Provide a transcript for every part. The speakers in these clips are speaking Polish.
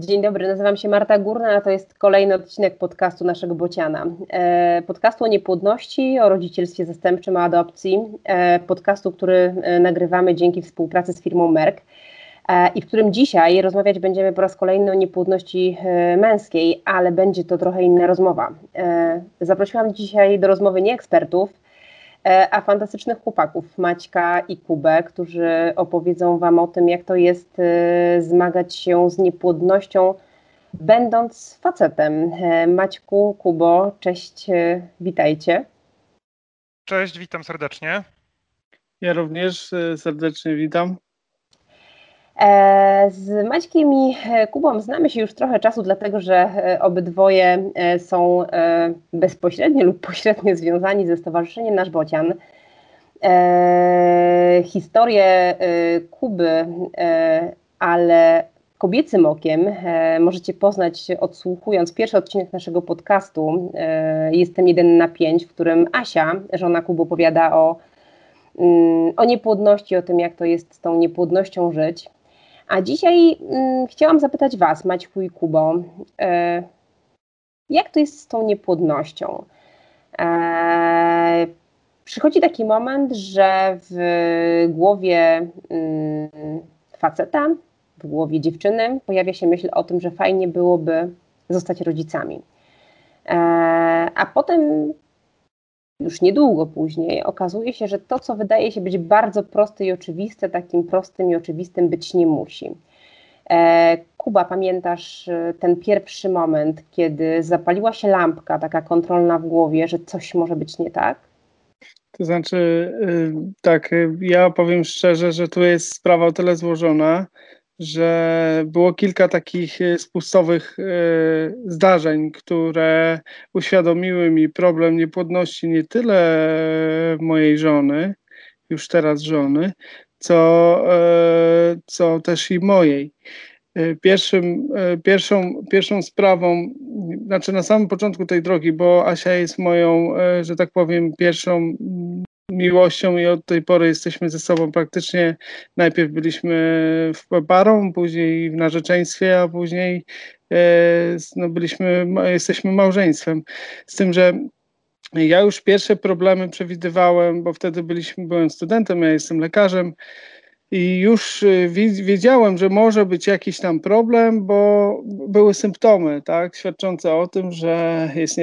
Dzień dobry, nazywam się Marta Górna, a to jest kolejny odcinek podcastu naszego Bociana. E, podcastu o niepłodności, o rodzicielstwie zastępczym, o adopcji. E, podcastu, który e, nagrywamy dzięki współpracy z firmą Merck i w którym dzisiaj rozmawiać będziemy po raz kolejny o niepłodności męskiej, ale będzie to trochę inna rozmowa. Zaprosiłam dzisiaj do rozmowy nie ekspertów, a fantastycznych chłopaków, Maćka i Kubę, którzy opowiedzą Wam o tym, jak to jest zmagać się z niepłodnością, będąc facetem. Maćku, Kubo, cześć, witajcie. Cześć, witam serdecznie. Ja również serdecznie witam. E, z Maćkiem i e, Kubą znamy się już trochę czasu, dlatego że e, obydwoje są bezpośrednio lub pośrednio związani ze Stowarzyszeniem Nasz Bocian. Historię Kuby, ale kobiecym okiem możecie poznać odsłuchując pierwszy odcinek naszego podcastu Jestem jeden na pięć, w którym Asia, żona Kuby, opowiada o, mm, o niepłodności, o tym jak to jest z tą niepłodnością żyć. A dzisiaj mm, chciałam zapytać Was, Maćku i Kubo, e, jak to jest z tą niepłodnością? E, przychodzi taki moment, że w głowie mm, faceta, w głowie dziewczyny pojawia się myśl o tym, że fajnie byłoby zostać rodzicami. E, a potem już niedługo później okazuje się, że to, co wydaje się być bardzo proste i oczywiste, takim prostym i oczywistym być nie musi. E, Kuba, pamiętasz e, ten pierwszy moment, kiedy zapaliła się lampka taka kontrolna w głowie, że coś może być nie tak? To znaczy, y, tak, y, ja powiem szczerze, że tu jest sprawa o tyle złożona, że było kilka takich e, spustowych e, zdarzeń, które uświadomiły mi problem niepłodności nie tyle mojej żony, już teraz żony, co, e, co też i mojej. Pierwszym, pierwszą, pierwszą sprawą, znaczy na samym początku tej drogi, bo Asia jest moją, że tak powiem, pierwszą miłością i od tej pory jesteśmy ze sobą praktycznie. Najpierw byliśmy w parą, później w narzeczeństwie, a później e, no, byliśmy, jesteśmy małżeństwem. Z tym, że ja już pierwsze problemy przewidywałem, bo wtedy byliśmy, byłem studentem, ja jestem lekarzem i już y, wiedziałem, że może być jakiś tam problem, bo były symptomy, tak, świadczące o tym, że jest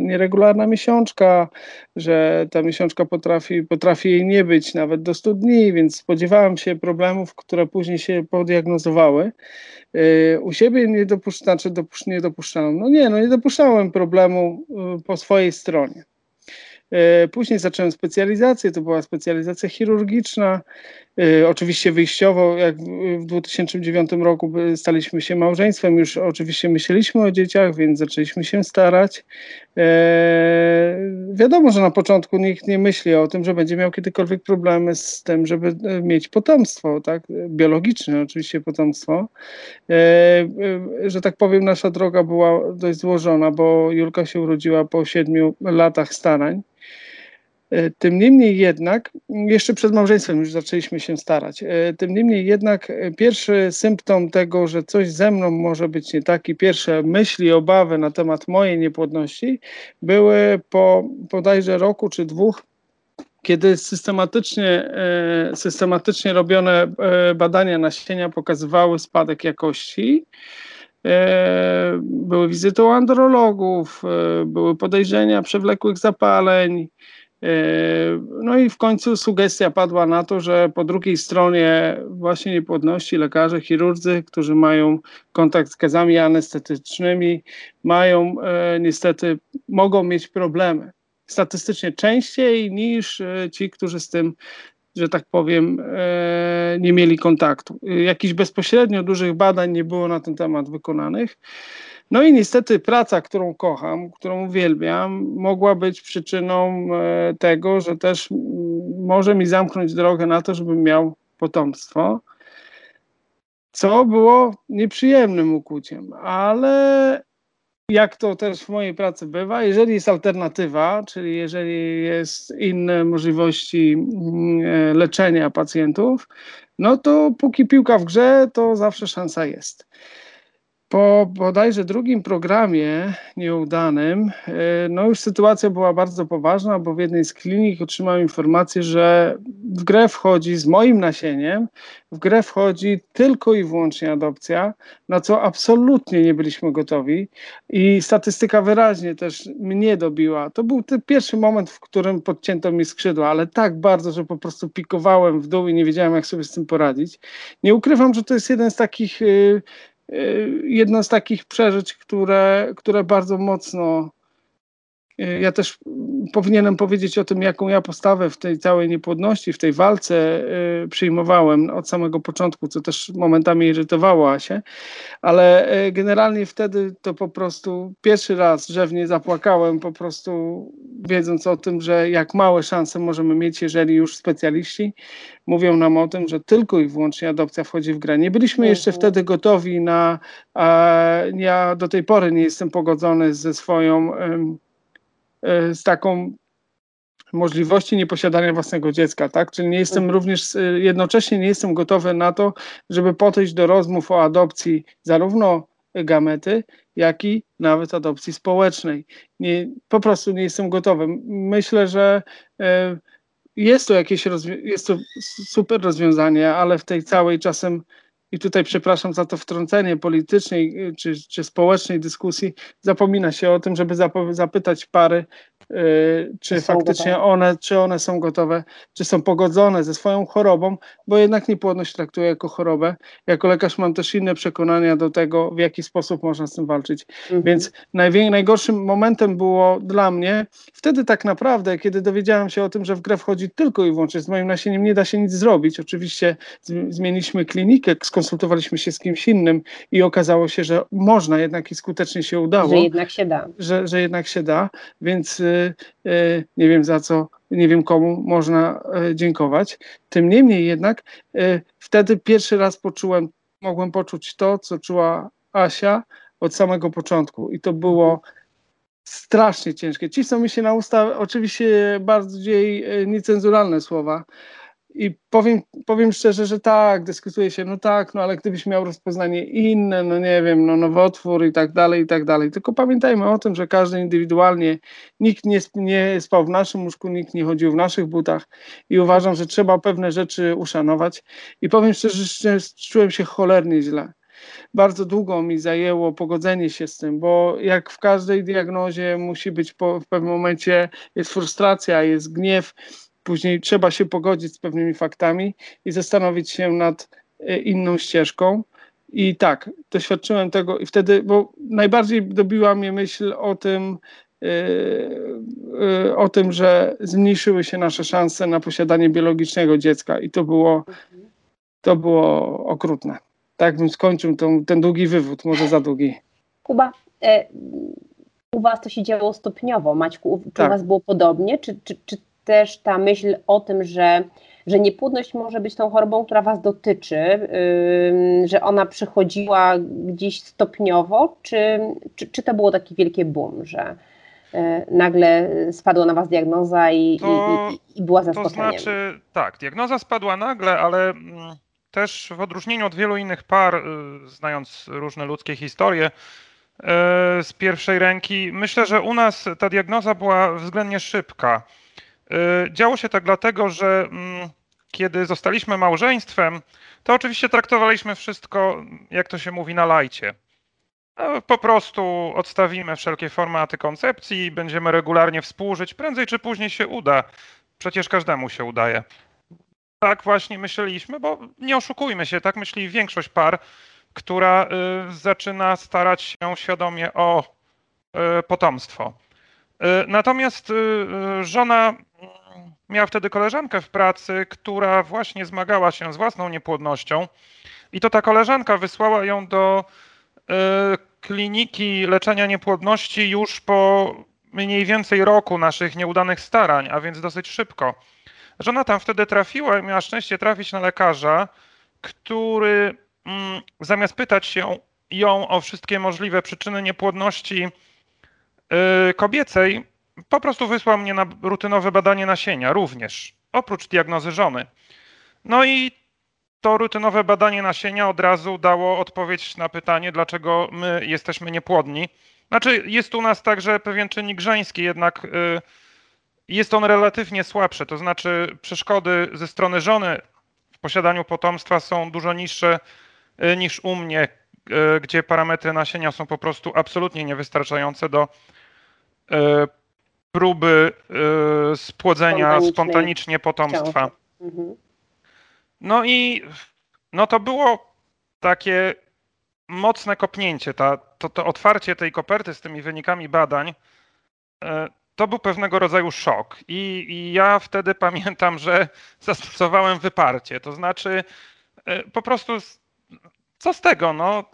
nieregularna miesiączka, że ta miesiączka potrafi, potrafi jej nie być nawet do 100 dni, więc spodziewałem się problemów, które później się podiagnozowały. Y, u siebie nie dopuszczałem, znaczy dopusz, nie dopuszczałem, no nie, no nie dopuszczałem problemu y, po swojej stronie. Później zacząłem specjalizację, to była specjalizacja chirurgiczna. E, oczywiście wyjściowo, jak w 2009 roku staliśmy się małżeństwem, już oczywiście myśleliśmy o dzieciach, więc zaczęliśmy się starać. E, wiadomo, że na początku nikt nie myśli o tym, że będzie miał kiedykolwiek problemy z tym, żeby mieć potomstwo, tak? biologiczne oczywiście potomstwo. Że tak powiem, nasza droga była dość złożona, bo Julka się urodziła po siedmiu latach starań. E, tym niemniej jednak, jeszcze przed małżeństwem już zaczęliśmy się starać. E, tym niemniej jednak e, pierwszy symptom tego, że coś ze mną może być nie tak i pierwsze myśli, obawy na temat mojej niepłodności były po bodajże roku czy dwóch kiedy systematycznie, systematycznie robione badania nasienia pokazywały spadek jakości, były wizyty u andrologów, były podejrzenia przewlekłych zapaleń, no i w końcu sugestia padła na to, że po drugiej stronie właśnie niepłodności lekarze, chirurdzy, którzy mają kontakt z gazami anestetycznymi, mają e, niestety, mogą mieć problemy. Statystycznie częściej niż e, ci, którzy z tym, że tak powiem, nie mieli kontaktu. Jakichś bezpośrednio dużych badań nie było na ten temat wykonanych. No i niestety praca, którą kocham, którą uwielbiam, mogła być przyczyną e, tego, że też może mi zamknąć drogę na to, żebym miał potomstwo. Co było nieprzyjemnym ukłuciem, ale jak to też w mojej pracy bywa, jeżeli jest alternatywa, czyli jeżeli jest inne możliwości e, leczenia pacjentów, no to póki piłka w grze, to zawsze szansa jest. Po bodajże drugim programie nieudanym, e, no już sytuacja była bardzo poważna, bo w jednej z klinik otrzymałem informację, że w grę wchodzi z moim nasieniem, w grę wchodzi tylko i wyłącznie adopcja, na co absolutnie nie byliśmy gotowi i statystyka wyraźnie też mnie dobiła. To był ten pierwszy moment, w którym podcięto mi skrzydła, ale tak bardzo, że po prostu pikowałem w dół i nie wiedziałem, jak sobie z tym poradzić. Nie ukrywam, że to jest jeden z takich y, Y, jedno z takich przeżyć, które, które bardzo mocno. Y, ja też powinienem powiedzieć o tym, jaką ja postawę w tej całej niepłodności, w tej walce y, przyjmowałem od samego początku, co też momentami irytowało się, ale generalnie wtedy to po prostu pierwszy raz rzewnie zapłakałem, po prostu wiedząc o tym, że jak małe szanse możemy mieć, jeżeli już specjaliści mówią nam o tym, że tylko i wyłącznie adopcja wchodzi w grę. Nie byliśmy jeszcze mhm. wtedy gotowi na. Ja do tej pory nie jestem pogodzony ze swoją, z taką możliwości nieposiadania własnego dziecka, tak? Czyli nie jestem mhm. również, jednocześnie nie jestem gotowy na to, żeby podejść do rozmów o adopcji zarówno gamety, jak i nawet adopcji społecznej. Nie, po prostu nie jestem gotowy. Myślę, że e, jest to jakieś jest to super rozwiązanie, ale w tej całej czasem i tutaj przepraszam za to wtrącenie politycznej czy, czy społecznej dyskusji, zapomina się o tym, żeby zapytać pary, Y, czy faktycznie gotowe. one, czy one są gotowe, czy są pogodzone ze swoją chorobą, bo jednak niepłodność traktuję jako chorobę. Jako lekarz mam też inne przekonania do tego, w jaki sposób można z tym walczyć. Mhm. Więc najgorszym momentem było dla mnie wtedy tak naprawdę, kiedy dowiedziałem się o tym, że w grę wchodzi tylko i wyłącznie z moim nasieniem, nie da się nic zrobić. Oczywiście zmieniliśmy klinikę, skonsultowaliśmy się z kimś innym i okazało się, że można jednak i skutecznie się udało. Że jednak się da. Że, że jednak się da, więc y, E, nie wiem za co, nie wiem komu można e, dziękować. Tym niemniej jednak e, wtedy pierwszy raz poczułem, mogłem poczuć to, co czuła Asia od samego początku i to było strasznie ciężkie. Cisną mi się na usta oczywiście bardziej niecenzuralne słowa, i powiem, powiem szczerze, że tak, dyskutuje się, no tak, no ale gdybyś miał rozpoznanie inne, no nie wiem, no nowotwór i tak dalej, i tak dalej. Tylko pamiętajmy o tym, że każdy indywidualnie, nikt nie, nie spał w naszym łóżku, nikt nie chodził w naszych butach i uważam, że trzeba pewne rzeczy uszanować. I powiem szczerze, że czułem się cholernie źle. Bardzo długo mi zajęło pogodzenie się z tym, bo jak w każdej diagnozie musi być po, w pewnym momencie jest frustracja, jest gniew, Później trzeba się pogodzić z pewnymi faktami i zastanowić się nad e, inną ścieżką. I tak, doświadczyłem tego i wtedy, bo najbardziej dobiła mnie myśl o tym, yy, yy, o tym, że zmniejszyły się nasze szanse na posiadanie biologicznego dziecka i to było, to było okrutne. Tak bym skończył tą, ten długi wywód, może za długi. Kuba, e, u Was to się działo stopniowo. Maćku, u, tak. u Was było podobnie? Czy, czy, czy też ta myśl o tym, że, że niepłodność może być tą chorobą, która Was dotyczy, yy, że ona przychodziła gdzieś stopniowo, czy, czy, czy to było takie wielkie boom, że yy, nagle spadła na Was diagnoza i, to, i, i była zaskoczeniem? To znaczy, tak, diagnoza spadła nagle, ale mm, też w odróżnieniu od wielu innych par, yy, znając różne ludzkie historie, yy, z pierwszej ręki, myślę, że u nas ta diagnoza była względnie szybka. Y, działo się tak dlatego, że mm, kiedy zostaliśmy małżeństwem, to oczywiście traktowaliśmy wszystko, jak to się mówi, na lajcie. No, po prostu odstawimy wszelkie formy antykoncepcji i będziemy regularnie współżyć. Prędzej czy później się uda. Przecież każdemu się udaje. Tak właśnie myśleliśmy, bo nie oszukujmy się, tak myśli większość par, która y, zaczyna starać się świadomie o y, potomstwo. Natomiast żona miała wtedy koleżankę w pracy, która właśnie zmagała się z własną niepłodnością. I to ta koleżanka wysłała ją do y, kliniki leczenia niepłodności już po mniej więcej roku naszych nieudanych starań, a więc dosyć szybko. Żona tam wtedy trafiła i miała szczęście trafić na lekarza, który mm, zamiast pytać się ją o wszystkie możliwe przyczyny niepłodności y, kobiecej, po prostu wysłał mnie na rutynowe badanie nasienia również, oprócz diagnozy żony. No i to rutynowe badanie nasienia od razu dało odpowiedź na pytanie, dlaczego my jesteśmy niepłodni. Znaczy, jest u nas także pewien czynnik żeński, jednak y, jest on relatywnie słabszy. To znaczy, przeszkody ze strony żony w posiadaniu potomstwa są dużo niższe y, niż u mnie, y, gdzie parametry nasienia są po prostu absolutnie niewystarczające do próby spłodzenia spontanicznie potomstwa. Mhm. No i no to było takie mocne kopnięcie, ta, to, to otwarcie tej koperty z tymi wynikami badań, e, to był pewnego rodzaju szok. I, I, ja wtedy pamiętam, że zastosowałem wyparcie. To znaczy, e, po prostu, co z tego? No,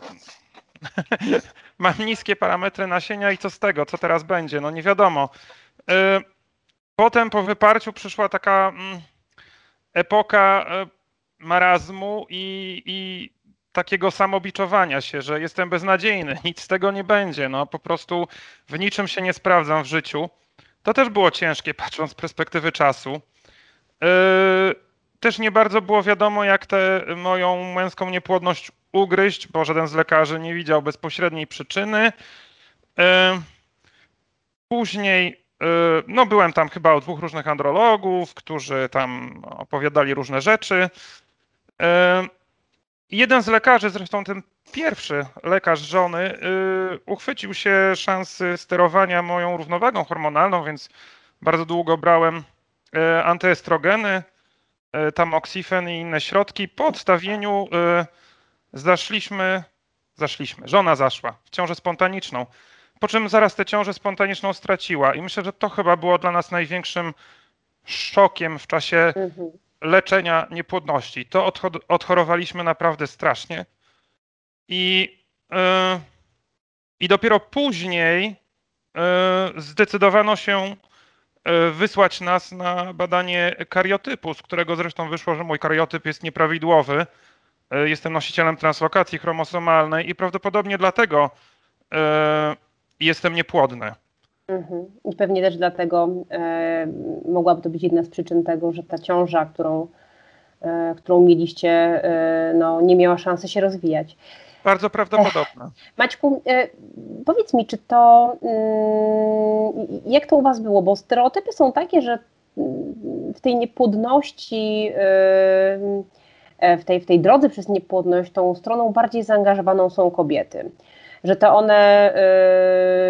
mam niskie parametry nasienia i co z tego? Co teraz będzie? No nie wiadomo. E, potem po wyparciu przyszła taka mm, epoka marazmu i, i takiego samobiczowania się, że jestem beznadziejny, nic z tego nie będzie, no po prostu w niczym się nie sprawdzam w życiu. To też było ciężkie, patrząc z perspektywy czasu. Yy, też nie bardzo było wiadomo, jak tę moją męską niepłodność ugryźć, bo żaden z lekarzy nie widział bezpośredniej przyczyny. Później no byłem tam chyba u dwóch różnych andrologów, którzy tam opowiadali różne rzeczy. Jeden z lekarzy, zresztą ten pierwszy lekarz żony, yy, uchwycił się szansy sterowania moją równowagą hormonalną, więc bardzo długo brałem antyestrogeny, yy, tamoxifen i inne środki. Po odstawieniu zaszliśmy, zaszliśmy, żona zaszła w ciążę spontaniczną, po czym zaraz tę ciążę spontaniczną straciła i myślę, że to chyba było dla nas największym szokiem w czasie mhm leczenia niepłodności. To odchorowaliśmy naprawdę strasznie. I, yy, i dopiero później yy, zdecydowano się yy, wysłać nas na badanie kariotypu, z którego zresztą wyszło, że mój kariotyp jest nieprawidłowy. Jestem nosicielem translokacji chromosomalnej i prawdopodobnie dlatego jestem niepłodny. Mhm. I pewnie też dlatego e, mogłaby to być jedna z przyczyn tego, że ta ciąża, którą, e, którą mieliście, e, no, nie miała szansy się rozwijać. Bardzo prawdopodobne. Maćku, e, powiedz mi, czy to, mm, jak to u Was było? Bo stereotypy są takie, że w tej niepłodności, e, e, w tej, w tej drodze przez niepłodność, tą stroną bardziej zaangażowaną są kobiety że to one,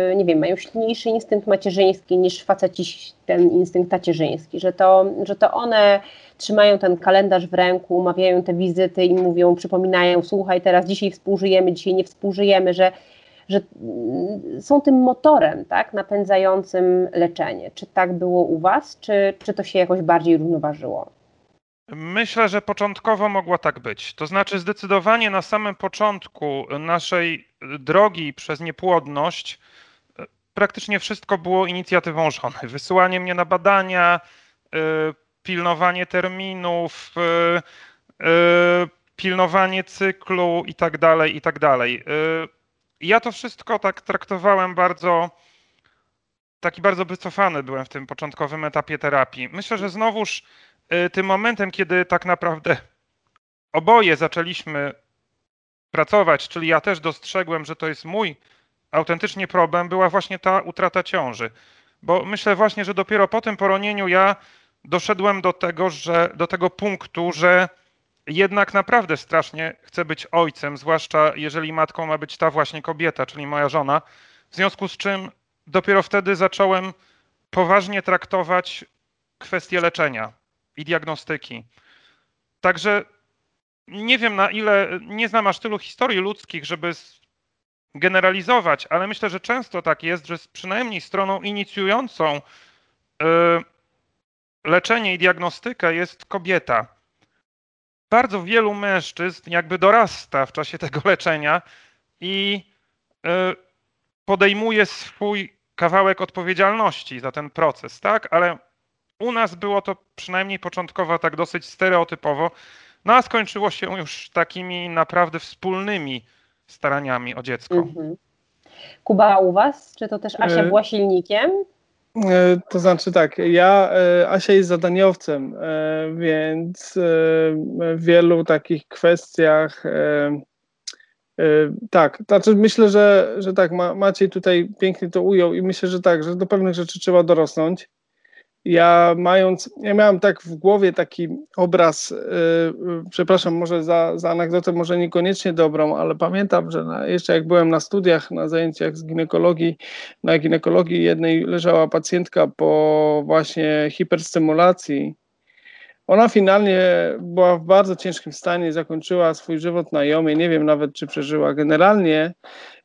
yy, nie wiem, mają silniejszy instynkt macierzyński niż faceci ten instynkt tacierzyński, że to, że to one trzymają ten kalendarz w ręku, umawiają te wizyty i mówią, przypominają, słuchaj, teraz dzisiaj współżyjemy, dzisiaj nie współżyjemy, że, że mm, są tym motorem, tak, napędzającym leczenie. Czy tak było u Was, czy, czy to się jakoś bardziej równoważyło? Myślę, że początkowo mogło tak być. To znaczy, zdecydowanie na samym początku naszej drogi przez niepłodność e, praktycznie wszystko było inicjatywą żony. Wysyłanie mnie na badania, e, pilnowanie terminów, e, pilnowanie cyklu i tak dalej, i tak dalej. Ja to wszystko tak traktowałem bardzo, taki bardzo wycofany byłem w tym początkowym etapie terapii. Myślę, że znowuż tym momentem, kiedy tak naprawdę oboje zaczęliśmy pracować, czyli ja też dostrzegłem, że to jest mój autentycznie problem, była właśnie ta utrata ciąży. Bo myślę właśnie, że dopiero po tym poronieniu ja doszedłem do tego, że do tego punktu, że jednak naprawdę strasznie chcę być ojcem, zwłaszcza jeżeli matką ma być ta właśnie kobieta, czyli moja żona. W związku z czym dopiero wtedy zacząłem poważnie traktować kwestię leczenia i diagnostyki. Także nie wiem na ile, nie znam aż tylu historii ludzkich, żeby generalizować, ale myślę, że często tak jest, że przynajmniej stroną inicjującą y, leczenie i diagnostykę jest kobieta. Bardzo wielu mężczyzn jakby dorasta w czasie tego leczenia i y, podejmuje swój kawałek odpowiedzialności za ten proces, tak? Ale u nas było to przynajmniej początkowo tak dosyć stereotypowo, no a skończyło się już takimi naprawdę wspólnymi staraniami o dziecko. Mhm. Kuba, u was? Czy to też Asia e, była silnikiem? E, to znaczy tak, ja, e, Asia jest zadaniowcem, więc w wielu takich kwestiach tak, znaczy myślę, że, że tak, Maciej tutaj pięknie to ujął i myślę, że tak, że do pewnych rzeczy trzeba dorosnąć ja mając, ja miałem tak w głowie taki obraz, yy, przepraszam może za, za anegdotę, może niekoniecznie dobrą, ale pamiętam, że na, jeszcze jak byłem na studiach, na zajęciach z ginekologii, na ginekologii jednej leżała pacjentka po właśnie hiperstymulacji. Ona finalnie była w bardzo ciężkim stanie, zakończyła swój żywot na jomie, nie wiem nawet czy przeżyła. Generalnie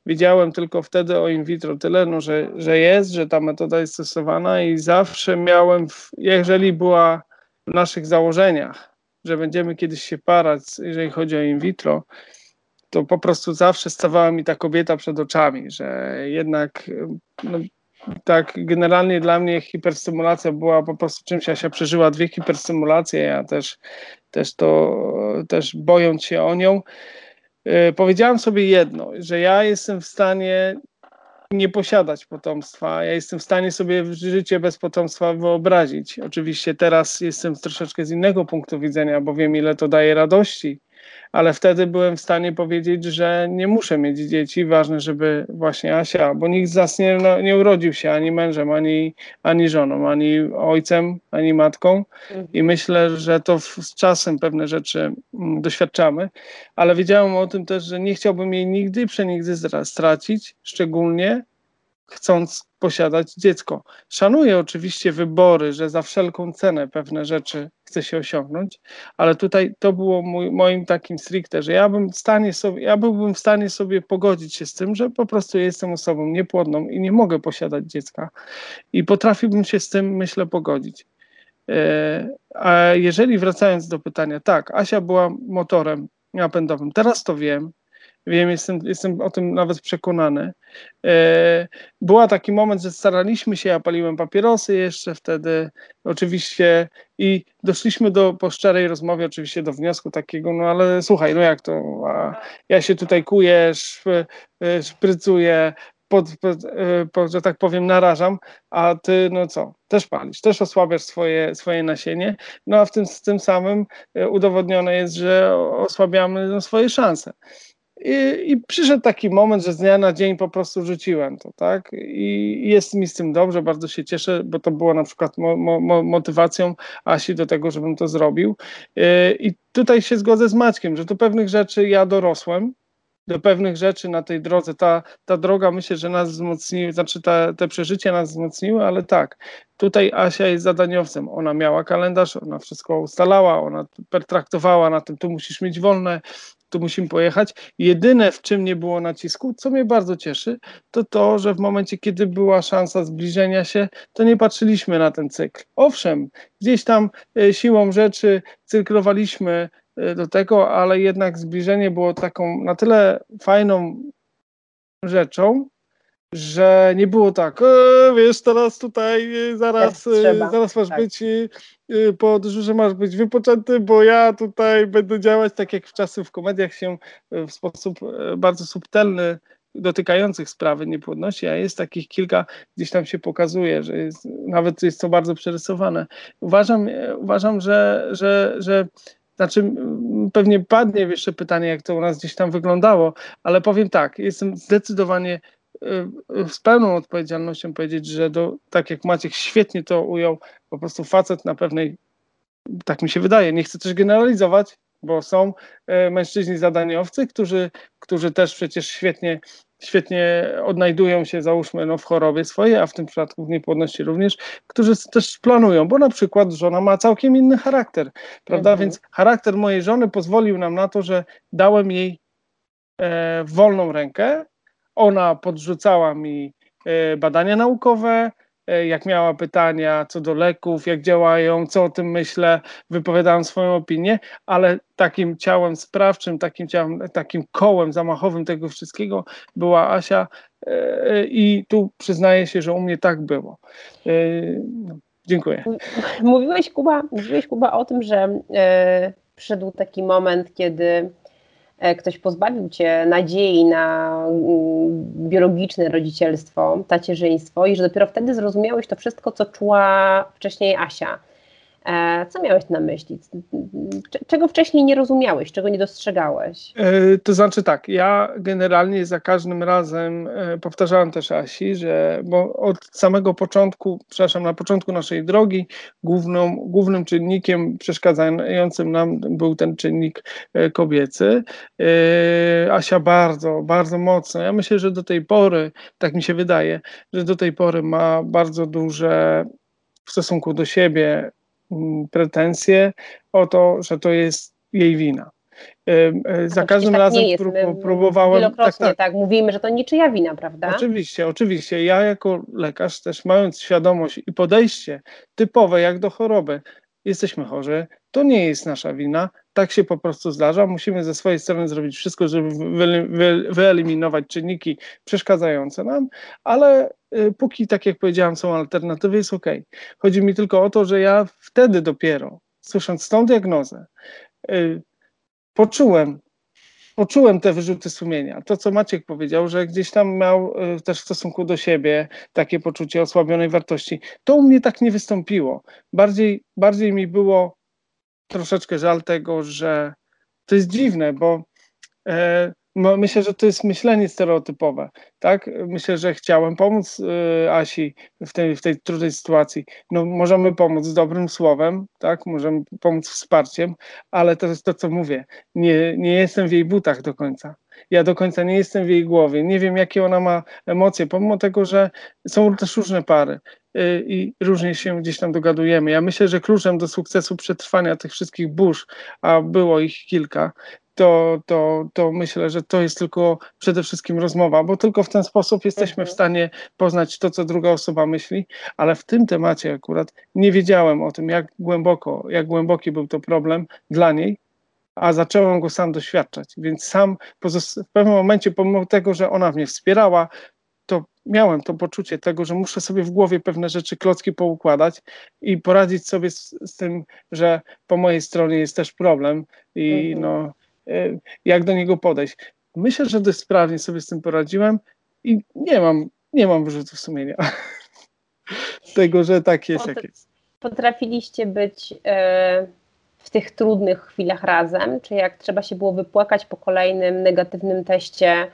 Wiedziałem tylko wtedy o in vitro tyle, no, że, że jest, że ta metoda jest stosowana i zawsze miałem, jeżeli była w naszych założeniach, że będziemy kiedyś się parać, jeżeli chodzi o in vitro, to po prostu zawsze stawała mi ta kobieta przed oczami, że jednak no, tak generalnie dla mnie hiperstymulacja była po prostu czymś, ja się przeżyła dwie hiperstymulacje, ja też, też to, też bojąc się o nią, powiedziałem sobie jedno, że ja jestem w stanie nie posiadać potomstwa. Ja jestem w stanie sobie życie bez potomstwa wyobrazić. Oczywiście teraz jestem troszeczkę z innego punktu widzenia, bo wiem, ile to daje radości ale wtedy byłem w stanie powiedzieć, że nie muszę mieć dzieci, ważne, żeby właśnie Asia, bo nikt z nas nie, no, nie urodził się ani mężem, ani, ani żoną, ani ojcem, ani matką. I myślę, że to w, z czasem pewne rzeczy mm, doświadczamy, ale wiedziałem o tym też, że nie chciałbym jej nigdy przenigdy stracić, szczególnie chcąc posiadać dziecko. Szanuję oczywiście wybory, że za wszelką cenę pewne rzeczy chce się osiągnąć, ale tutaj to było mój, moim takim stricte, że ja bym w stanie sobie, ja byłbym w stanie sobie pogodzić się z tym, że po prostu jestem osobą niepłodną i nie mogę posiadać dziecka i potrafiłbym się z tym, myślę, pogodzić. E, a jeżeli wracając do pytania, tak, Asia była motorem napędowym, teraz to wiem, Wiem, jestem, jestem o tym nawet przekonany. E, była taki moment, że staraliśmy się, ja paliłem papierosy jeszcze wtedy, oczywiście, i doszliśmy do, po szczerej rozmowie, oczywiście do wniosku takiego, no ale słuchaj, no jak to, ja się tutaj kuję, e, szprycuję, pod, pod, e, pod, że tak powiem, narażam, a ty, no co, też palisz, też osłabiasz swoje, swoje nasienie, no a w tym, tym samym udowodnione jest, że osłabiamy no, swoje szanse. I, I, przyszedł taki moment, że z dnia na dzień po prostu rzuciłem to, tak? I jest mi z tym dobrze, bardzo się cieszę, bo to było na przykład mo, mo, motywacją Asi do tego, żebym to zrobił. Y, I tutaj się zgodzę z Maćkiem, że do pewnych rzeczy ja dorosłem, do pewnych rzeczy na tej drodze. Ta, ta droga myślę, że nas wzmocniła, znaczy ta, te przeżycia nas wzmocniły, ale tak, tutaj Asia jest zadaniowcem. Ona miała kalendarz, ona wszystko ustalała, ona pertraktowała na tym, tu musisz mieć wolne, tu musimy pojechać. Jedyne, w czym nie było nacisku, co mnie bardzo cieszy, to to, że w momencie, kiedy była szansa zbliżenia się, to nie patrzyliśmy na ten cykl. Owszem, gdzieś tam e, siłą rzeczy cyrklowaliśmy e, do tego, ale jednak zbliżenie było taką na tyle fajną rzeczą, że nie było tak, e, wiesz, teraz tutaj e, zaraz, e, zaraz masz tak. być e, po dyżurze masz być wypoczęty, bo ja tutaj będę działać tak jak w czasy w komediach się w sposób bardzo subtelny dotykających sprawy niepłodności, a jest takich kilka, gdzieś tam się pokazuje, że jest, nawet jest to bardzo przerysowane. Uważam, uważam że, że, że znaczy, pewnie padnie jeszcze pytanie, jak to u nas gdzieś tam wyglądało, ale powiem tak, jestem zdecydowanie z pełną odpowiedzialnością powiedzieć, że do, tak jak Maciek świetnie to ujął, po prostu facet na pewnej, tak mi się wydaje, nie chcę też generalizować, bo są y, mężczyźni zadaniowcy, którzy, którzy też przecież świetnie, świetnie odnajdują się, załóżmy, no, w chorobie swojej, a w tym przypadku w niepłodności również, którzy też planują, bo na przykład żona ma całkiem inny charakter, prawda? Mhm. Więc charakter mojej żony pozwolił nam na to, że dałem jej e, wolną rękę, ona podrzucała mi e, badania naukowe, e, jak miała pytania co do leków, jak działają, co o tym myślę, wypowiadałam swoją opinię, ale takim ciałem sprawczym, takim ciałem, takim kołem zamachowym tego wszystkiego była Asia e, i tu przyznaję się, że u mnie tak było. No, dziękuję. Mówiłeś Kuba, mówiłeś Kuba o tym, że przyszedł taki moment, kiedy ktoś pozbawił cię nadziei na mm, biologiczne rodzicielstwo, tacierzyństwo i że dopiero wtedy zrozumiałeś to wszystko, co czuła wcześniej Asia. E, co miałeś na myśli? Czego wcześniej nie rozumiałeś, czego nie dostrzegałeś? E, to znaczy tak, ja generalnie za każdym razem e, powtarzałem też Asi, że bo od samego początku, przepraszam, na początku naszej drogi główną, głównym czynnikiem przeszkadzającym nam był ten czynnik kobiecy. Asia bardzo, bardzo mocno, ja myślę, że do tej pory, tak mi się wydaje, że do tej pory ma bardzo duże w stosunku do siebie pretensje o to, że to jest jej wina. E, za każdym tak razem próbowałem. Wielokrotnie tak, tak. tak, mówimy, że to niczyja wina, prawda? Oczywiście, oczywiście. Ja jako lekarz też mając świadomość i podejście typowe jak do choroby, jesteśmy chorzy, to nie jest nasza wina, tak się po prostu zdarza. Musimy ze swojej strony zrobić wszystko, żeby wyeliminować czynniki przeszkadzające nam, ale y, póki, tak jak powiedziałam, są alternatywy, jest ok. Chodzi mi tylko o to, że ja wtedy dopiero, słysząc tą diagnozę, y, poczułem, poczułem te wyrzuty sumienia. To, co Maciek powiedział, że gdzieś tam miał y, też w stosunku do siebie takie poczucie osłabionej wartości. To u mnie tak nie wystąpiło. Bardziej, bardziej mi było troszeczkę żal tego, że to jest dziwne, bo e, myślę, że to jest myślenie stereotypowe. Tak? Myślę, że chciałem pomóc y, Asi w tej, w tej trudnej sytuacji. No, możemy pomóc dobrym słowem, tak? możemy pomóc wsparciem, ale to jest to, co mówię. Nie, nie jestem w jej butach do końca. Ja do końca nie jestem w jej głowie. Nie wiem, jakie ona ma emocje, pomimo tego, że są też różne pary y, i różnie się gdzieś tam dogadujemy. Ja myślę, że kluczem do sukcesu przetrwania tych wszystkich burz, a było ich kilka, to, to, to myślę, że to jest tylko przede wszystkim rozmowa, bo tylko w ten sposób jesteśmy w mhm. stanie poznać to, co druga osoba myśli, ale w tym temacie akurat nie wiedziałem o tym, jak głęboko, jak głęboki był to problem dla niej, a zacząłem go sam doświadczać, więc sam w pewnym momencie, pomimo tego, że ona mnie wspierała, to miałem to poczucie tego, że muszę sobie w głowie pewne rzeczy, klocki poukładać i poradzić sobie z, z tym, że po mojej stronie jest też problem i mhm. no E, jak do niego podejść. Myślę, że dość sprawnie sobie z tym poradziłem i nie mam, nie mam wyrzutów sumienia tego, że tak jest, jak jest. Potrafiliście być e, w tych trudnych chwilach razem, czy jak trzeba się było wypłakać po kolejnym negatywnym teście,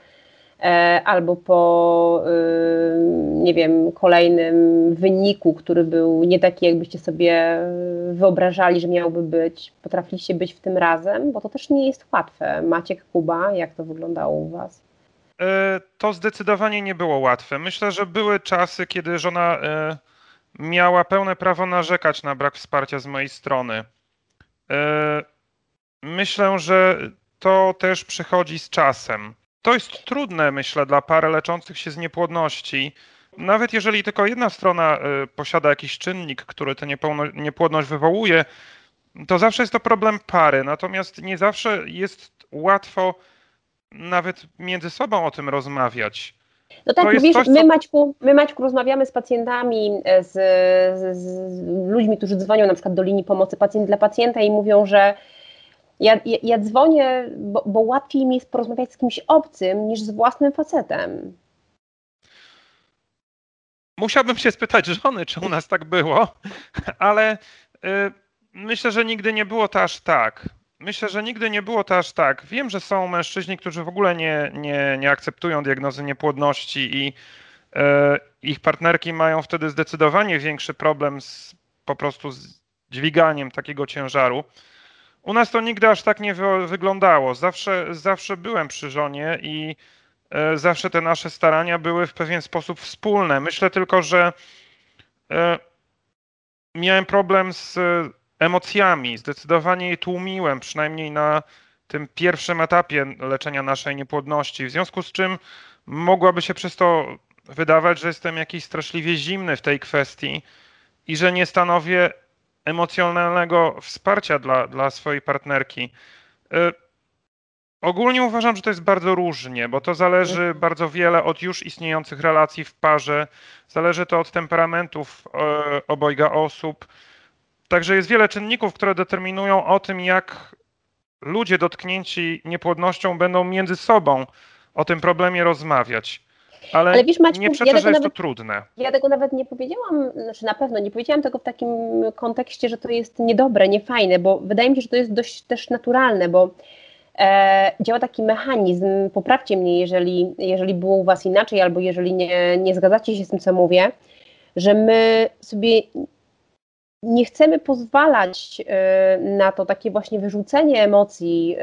E, albo po, y, nie wiem, kolejnym wyniku, który był nie taki, jakbyście sobie wyobrażali, że miałby być, potrafiliście być w tym razem, bo to też nie jest łatwe. Maciek, Kuba, jak to wyglądało u Was? E, to zdecydowanie nie było łatwe. Myślę, że były czasy, kiedy żona e, miała pełne prawo narzekać na brak wsparcia z mojej strony. Myślę, że to też przychodzi z czasem. To jest trudne, myślę, dla par leczących się z niepłodności. Nawet jeżeli tylko jedna strona y, posiada jakiś czynnik, który tę niepłodność wywołuje, to zawsze jest to problem pary. Natomiast nie zawsze jest łatwo nawet między sobą o tym rozmawiać. No tak, mówisz, coś, co... my, Maćku, my Maćku rozmawiamy z pacjentami, z, z, z, ludźmi, którzy dzwonią na przykład do linii pomocy pacjent dla pacjenta i mówią, że ja, ja, ja dzwonię, bo, bo łatwiej mi jest porozmawiać z kimś obcym niż z własnym facetem. Musiałbym się spytać żony, czy u nas tak było, ale y, myślę, że nigdy nie było to aż tak. Myślę, że nigdy nie było to aż tak. Wiem, że są mężczyźni, którzy w ogóle nie, nie, nie akceptują diagnozy niepłodności i y, ich partnerki mają wtedy zdecydowanie większy problem z, po prostu z dźwiganiem takiego ciężaru. U nas to nigdy aż tak nie wyglądało. Zawsze, zawsze byłem przy żonie i e, zawsze te nasze starania były w pewien sposób wspólne. Myślę tylko, że e, miałem problem z emocjami. Zdecydowanie je tłumiłem, przynajmniej na tym pierwszym etapie leczenia naszej niepłodności. W związku z czym mogłaby się przez to wydawać, że jestem jakiś straszliwie zimny w tej kwestii i że nie stanowię emocjonalnego wsparcia dla, dla swojej partnerki. Y, ogólnie uważam, że to jest bardzo różnie, bo to zależy mhm. bardzo wiele od już istniejących relacji w parze, zależy to od temperamentów e, obojga osób. Także jest wiele czynników, które determinują o tym, jak ludzie dotknięci niepłodnością będą między sobą o tym problemie rozmawiać. Ale, Ale wiesz, Maćku, nie przeczę, ja że jest nawet, to trudne. Ja tego nawet nie powiedziałam, znaczy na pewno nie powiedziałam tego w takim kontekście, że to jest niedobre, niefajne, bo wydaje mi się, że to jest dość też naturalne, bo e, działa taki mechanizm, poprawcie mnie, jeżeli, jeżeli było u Was inaczej, albo jeżeli nie, nie zgadzacie się z tym, co mówię, że my sobie nie chcemy pozwalać e, na to takie właśnie wyrzucenie emocji e,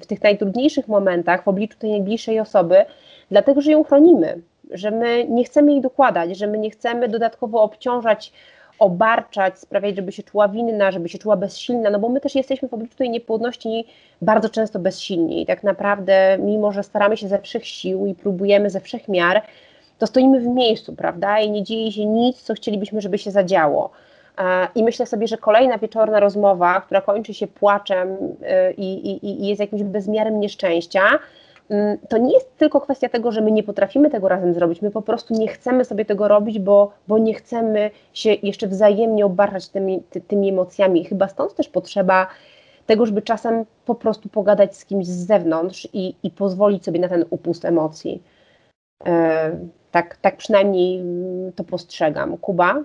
w tych najtrudniejszych momentach w obliczu tej najbliższej osoby, dlatego że ją chronimy, że my nie chcemy jej dokładać, że my nie chcemy dodatkowo obciążać, obarczać, sprawiać, żeby się czuła winna, żeby się czuła bezsilna, no bo my też jesteśmy w obliczu tej niepłodności bardzo często bezsilni i tak naprawdę, mimo że staramy się ze wszech sił i próbujemy ze wszech miar, to stoimy w miejscu, prawda? I nie dzieje się nic, co chcielibyśmy, żeby się zadziało. I myślę sobie, że kolejna wieczorna rozmowa, która kończy się płaczem y, i, i, i jest jakimś bezmiarem nieszczęścia, mm, to nie jest tylko kwestia tego, że my nie potrafimy tego razem zrobić, my po prostu nie chcemy sobie tego robić, bo, bo nie chcemy się jeszcze wzajemnie obarczać tymi, ty, tymi emocjami. Chyba stąd też potrzeba tego, żeby czasem po prostu pogadać z kimś z zewnątrz i, i pozwolić sobie na ten upust emocji. E, tak, tak przynajmniej mm, to postrzegam. Kuba?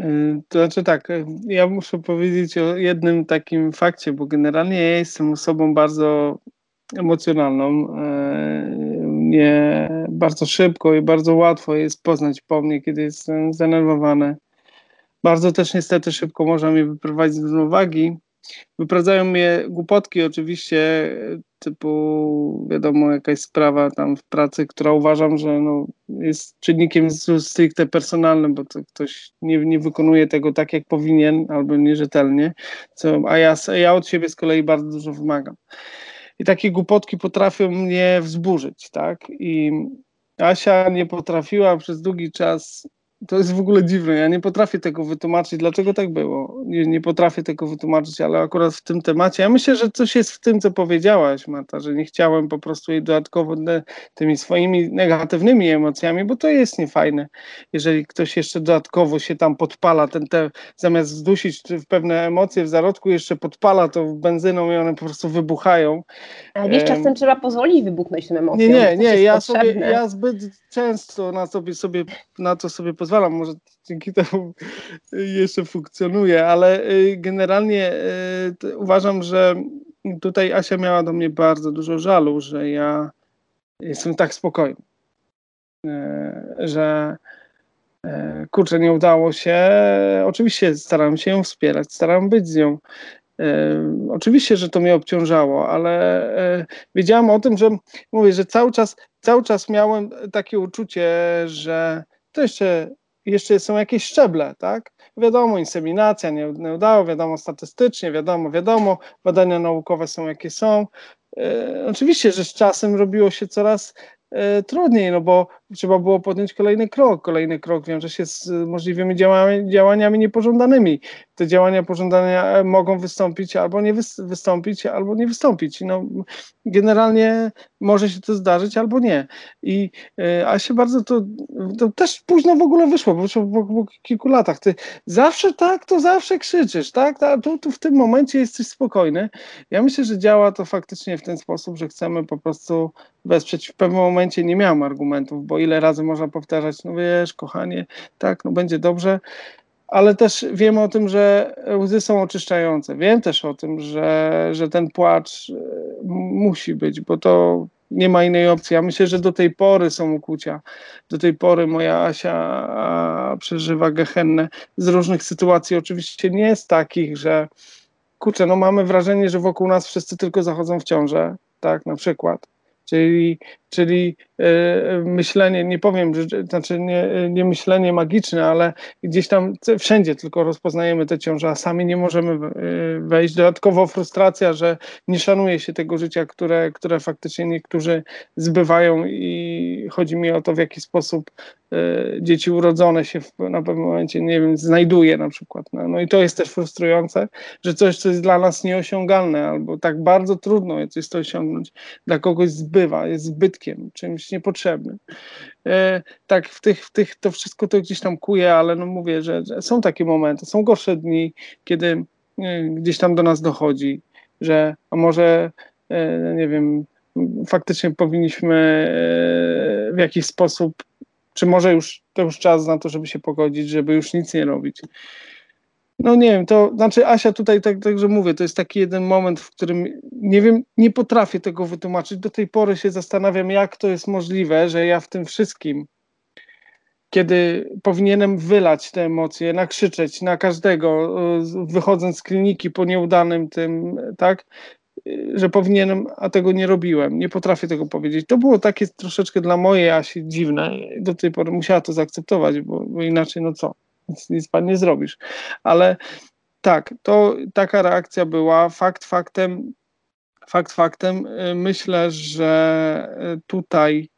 Y, to znaczy tak, y, ja muszę powiedzieć o jednym takim fakcie, bo generalnie ja jestem osobą bardzo emocjonalną. Nie bardzo szybko i bardzo łatwo jest poznać po mnie, kiedy jestem zdenerwowany. Bardzo też niestety szybko można mnie wyprowadzić z równowagi. Wyprowadzają mnie głupotki oczywiście, typu wiadomo jakaś sprawa tam w pracy, która uważam, że no, jest czynnikiem stricte personalnym, bo to ktoś nie, nie wykonuje tego tak jak powinien albo nierzetelnie, co, a ja, ja od siebie z kolei bardzo dużo wymagam. I takie głupotki potrafią mnie wzburzyć, tak? I Asia nie potrafiła przez długi czas to jest w ogóle dziwne. Ja nie potrafię tego wytłumaczyć, dlaczego tak było. Nie, nie, potrafię tego wytłumaczyć, ale akurat w tym temacie. Ja myślę, że coś jest w tym, co powiedziałaś, Marta, że nie chciałem po prostu jej dodatkowo tymi swoimi negatywnymi emocjami, bo to jest niefajne. Jeżeli ktoś jeszcze dodatkowo się tam podpala, ten te, zamiast zdusić w pewne emocje w zarodku, jeszcze podpala to benzyną i one po prostu wybuchają. Ale wiesz, czasem trzeba pozwolić wybuchnąć tym emocjom. Nie, nie, nie. Ja, sobie, ja zbyt często na, sobie, sobie, na to sobie pozwalam pozwalam, może dzięki temu jeszcze funkcjonuje, ale y, generalnie y, uważam, że tutaj Asia miała do mnie bardzo dużo żalu, że ja jestem tak spokojny, y, że kurczę, nie udało się. Oczywiście starałem się ją wspierać, starałem być z nią. Oczywiście, że to mnie obciążało, ale wiedziałam o tym, że mówię, że cały czas, cały czas miałem takie uczucie, że to jeszcze jeszcze są jakieś szczeble, tak? Wiadomo, inseminacja nie, nie udało, wiadomo statystycznie, wiadomo, wiadomo, badania naukowe są jakie są. E, oczywiście, że z czasem robiło się coraz e, trudniej, no bo trzeba było podjąć kolejny krok. Kolejny krok wiąże się z możliwymi działaniami, działaniami niepożądanymi. Te działania pożądane mogą wystąpić albo nie wystąpić, albo nie wystąpić. No, generalnie może się to zdarzyć albo nie. I e, a się bardzo to, to też późno w ogóle wyszło, bo po, po kilku latach. Ty zawsze tak, to zawsze krzyczysz, tak? A tu, tu w tym momencie jesteś spokojny. Ja myślę, że działa to faktycznie w ten sposób, że chcemy po prostu wesprzeć. W pewnym momencie nie miałem argumentów, bo ile razy można powtarzać, no wiesz, kochanie, tak, no będzie dobrze, ale też wiem o tym, że łzy są oczyszczające. Wiem też o tym, że, że ten płacz e, musi być, bo to nie ma innej opcji. Ja myślę, że do tej pory są ukłucia. Do tej pory moja Asia przeżywa gehennę z różnych sytuacji. Oczywiście nie z takich, że kurczę, no mamy wrażenie, że wokół nas wszyscy tylko zachodzą w ciążę, tak, na przykład. Czyli, czyli E, myślenie, nie powiem, znaczy nie, nie myślenie magiczne, ale gdzieś tam wszędzie tylko rozpoznajemy te ciąże, a sami nie możemy e, wejść. Dodatkowo frustracja, że nie szanuje się tego życia, które, które faktycznie niektórzy zbywają i chodzi mi o to, w jaki sposób e, dzieci urodzone się w, na pewnym momencie, nie wiem, znajduje na przykład. No, no i to jest też frustrujące, że coś, co jest dla nas nieosiągalne albo tak bardzo trudno jest to osiągnąć, dla kogoś zbywa, jest zbytkiem, czymś niepotrzebnym. E, tak, w tych, w tych to wszystko to gdzieś tam kuje, ale no mówię, że, że są takie momenty, są gorsze dni, kiedy gdzieś tam do nas dochodzi, że a może, nie wiem, faktycznie powinniśmy w jakiś sposób, czy może już to już czas na to, żeby się pogodzić, żeby już nic nie robić. No nie wiem, to znaczy Asia tutaj tak, także mówię, to jest taki jeden moment, w którym nie wiem, nie potrafię tego wytłumaczyć. Do tej pory się zastanawiam, jak to jest możliwe, że ja w tym wszystkim, kiedy powinienem wylać te emocje, nakrzyczeć na każdego, wychodząc z kliniki po nieudanym tym, tak, że powinienem, a tego nie robiłem. Nie potrafię tego powiedzieć. To było takie troszeczkę dla mojej Asi dziwne. Do tej pory musiała to zaakceptować, bo, bo inaczej no co nic, nic pan nie zrobisz. Ale tak, to taka reakcja była. Fakt faktem, fakt faktem, y, myślę, że y, tutaj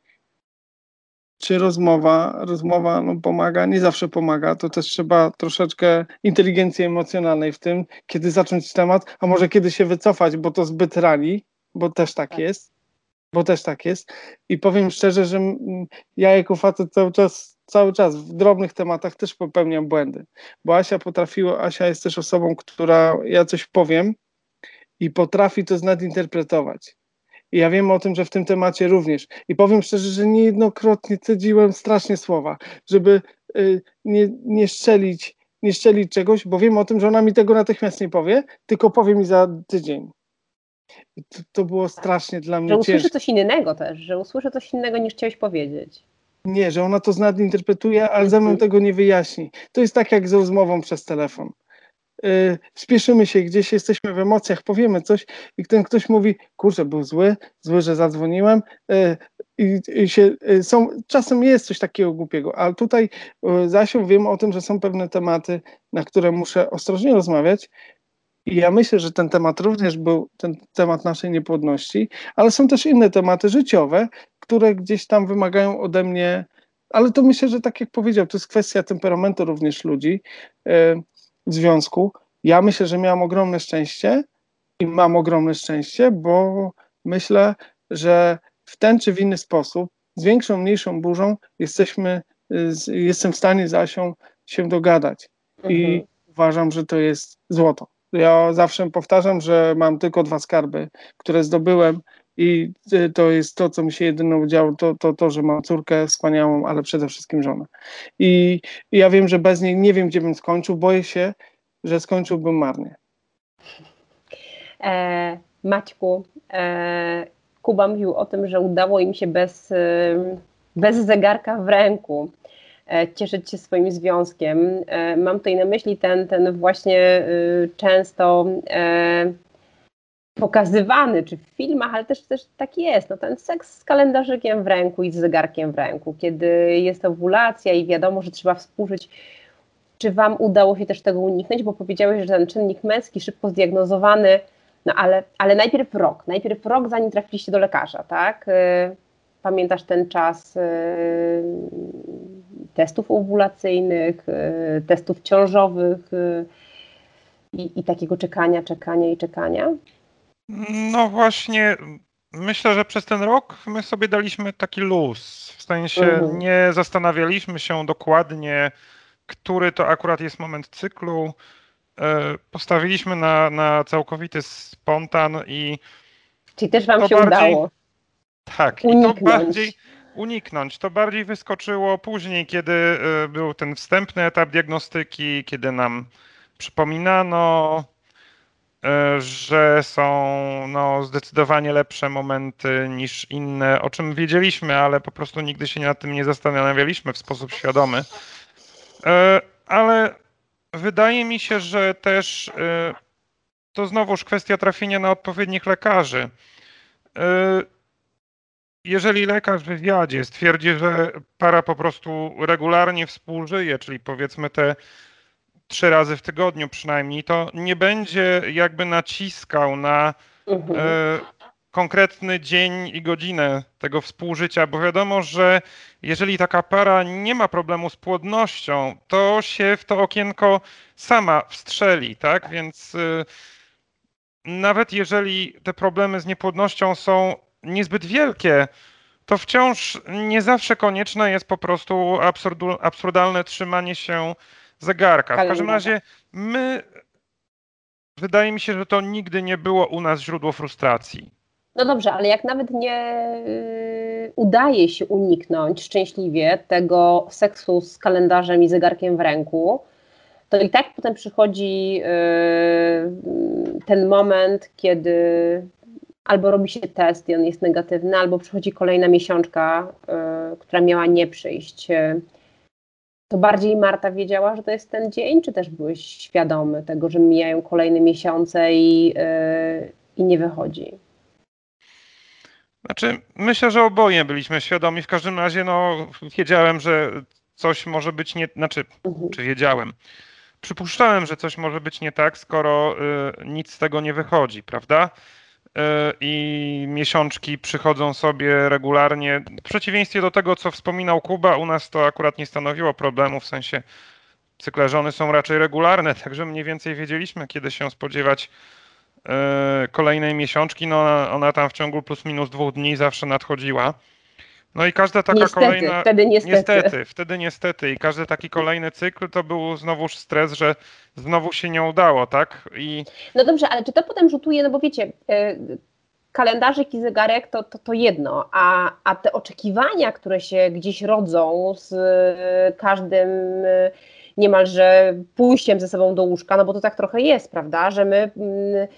czy rozmowa, rozmowa no, pomaga, nie zawsze pomaga, to też trzeba troszeczkę inteligencji emocjonalnej w tym, kiedy zacząć temat, a może kiedy się wycofać, bo to zbyt rani, bo też tak, tak. jest, bo też tak jest. I powiem szczerze, że ja jako facet cały czas cały czas w drobnych tematach też popełniam błędy, bo Asia potrafiła, Asia jest też osobą, która ja coś powiem i potrafi to znadinterpretować. I ja wiem o tym, że w tym temacie również. I powiem szczerze, że niejednokrotnie cedziłem strasznie słowa, żeby y, nie, nie szczelić nie szczelić czegoś, bo wiem o tym, że ona mi tego natychmiast nie powie, tylko powie mi za tydzień. To, to, było strasznie dla mnie Że usłyszy ciężkie. coś innego też, że usłyszy coś innego niż chciałeś powiedzieć. Nie, że ona to znadinterpretuje, ale ze mną mhm. tego nie wyjaśni. To jest tak jak z rozmową przez telefon. Yy, spieszymy się, gdzieś jesteśmy w emocjach, powiemy coś i ten ktoś mówi, kurczę, był zły, zły, że zadzwoniłem. Yy, i, i się, yy, są, czasem jest coś takiego głupiego, ale tutaj yy, Zasią wiem o tym, że są pewne tematy, na które muszę ostrożnie rozmawiać i ja myślę, że ten temat również był ten temat naszej niepłodności, ale są też inne tematy życiowe, które gdzieś tam wymagają ode mnie, ale to myślę, że tak jak powiedział, to jest kwestia temperamentu również ludzi e, w związku. Ja myślę, że miałam ogromne szczęście i mam ogromne szczęście, bo myślę, że w ten czy w inny sposób, z większą, mniejszą burzą, jesteśmy, jestem w stanie z Asią się dogadać. I mhm. uważam, że to jest złoto. Ja zawsze powtarzam, że mam tylko dwa skarby, które zdobyłem i y, to jest to, co mi się jedynie udziało, to, to, to, że mam córkę wspaniałą, ale przede wszystkim żonę. I, ja wiem, że bez niej nie wiem, gdzie bym skończył. Boję się, że skończyłbym marnie. E, Maćku, e, Kuba mówił o tym, że udało im się bez, y, bez zegarka w ręku E, cieszyć się swoim związkiem. E, mam tutaj na myśli ten, ten właśnie y, często e, pokazywany, czy w filmach, ale też, też tak jest, no ten seks z kalendarzykiem w ręku i z zegarkiem w ręku, kiedy jest owulacja i wiadomo, że trzeba współżyć. Czy Wam udało się też tego uniknąć, bo powiedziałeś, że ten czynnik męski szybko zdiagnozowany, no ale, ale najpierw rok, najpierw rok zanim trafiliście do lekarza, tak? Pamiętasz ten czas testów ovulacyjnych, y, testów ciążowych y, i, i takiego czekania, czekania i czekania? No właśnie, myślę, że przez ten rok my sobie daliśmy taki luz. W sensie mhm. nie zastanawialiśmy się dokładnie, który to akurat jest moment cyklu. Postawiliśmy na, na całkowity spontan i. Czyli też Wam się bardziej, udało. Tak, uniknąć. i to bardziej uniknąć. To bardziej wyskoczyło później, kiedy y, był ten wstępny etap diagnostyki, kiedy nam przypominano, y, że są no, zdecydowanie lepsze momenty niż inne, o czym wiedzieliśmy, ale po prostu nigdy się nad tym nie zastanawialiśmy w sposób świadomy. Y, ale wydaje mi się, że też to znowuż kwestia trafienia na odpowiednich lekarzy jeżeli lekarz w wywiadzie stwierdzi, że para po prostu regularnie współżyje, czyli powiedzmy te trzy razy w tygodniu przynajmniej, to nie będzie jakby naciskał na mhm. e, konkretny dzień i godzinę tego współżycia, bo wiadomo, że jeżeli taka para nie ma problemu z płodnością, to się w to okienko sama wstrzeli, tak? Więc e, nawet jeżeli te problemy z niepłodnością są niezbyt wielkie, to wciąż nie zawsze konieczne jest po prostu absurdu, absurdalne trzymanie się zegarka. W każdym razie my wydaje mi się, że to nigdy nie było u nas źródło frustracji. No dobrze, ale jak nawet nie yy, udaje się uniknąć szczęśliwie tego seksu z kalendarzem i zegarkiem w ręku, to i tak potem przychodzi yy, ten moment, kiedy albo robi się test i on jest negatywny, albo przychodzi kolejna miesiączka, yy, która miała nie przyjść. To bardziej Marta wiedziała, że to jest ten dzień, czy też byłeś świadomy tego, że mijają kolejne miesiące i, yy, i nie wychodzi? Znaczy, myślę, że oboje byliśmy świadomi. W każdym razie, no, wiedziałem, że coś może być nie. Znaczy, mhm. czy wiedziałem? Przypuszczałem, że coś może być nie tak, skoro y, nic z tego nie wychodzi, prawda? Y, I miesiączki przychodzą sobie regularnie. W przeciwieństwie do tego, co wspominał Kuba, u nas to akurat nie stanowiło problemu, w sensie cykle żony są raczej regularne, także mniej więcej wiedzieliśmy, kiedy się spodziewać E, kolejnej miesiączki, no ona tam w ciągu plus minus dwóch dni zawsze nadchodziła. No i każda taka niestety, kolejna. Wtedy niestety. niestety. Wtedy niestety. I każdy taki kolejny cykl to był znowuż stres, że znowu się nie udało, tak? I... No dobrze, ale czy to potem rzutuje, no bo wiecie, e, kalendarzyk i zegarek to, to, to jedno, a, a te oczekiwania, które się gdzieś rodzą z każdym niemalże pójściem ze sobą do łóżka, no bo to tak trochę jest, prawda, że my mm,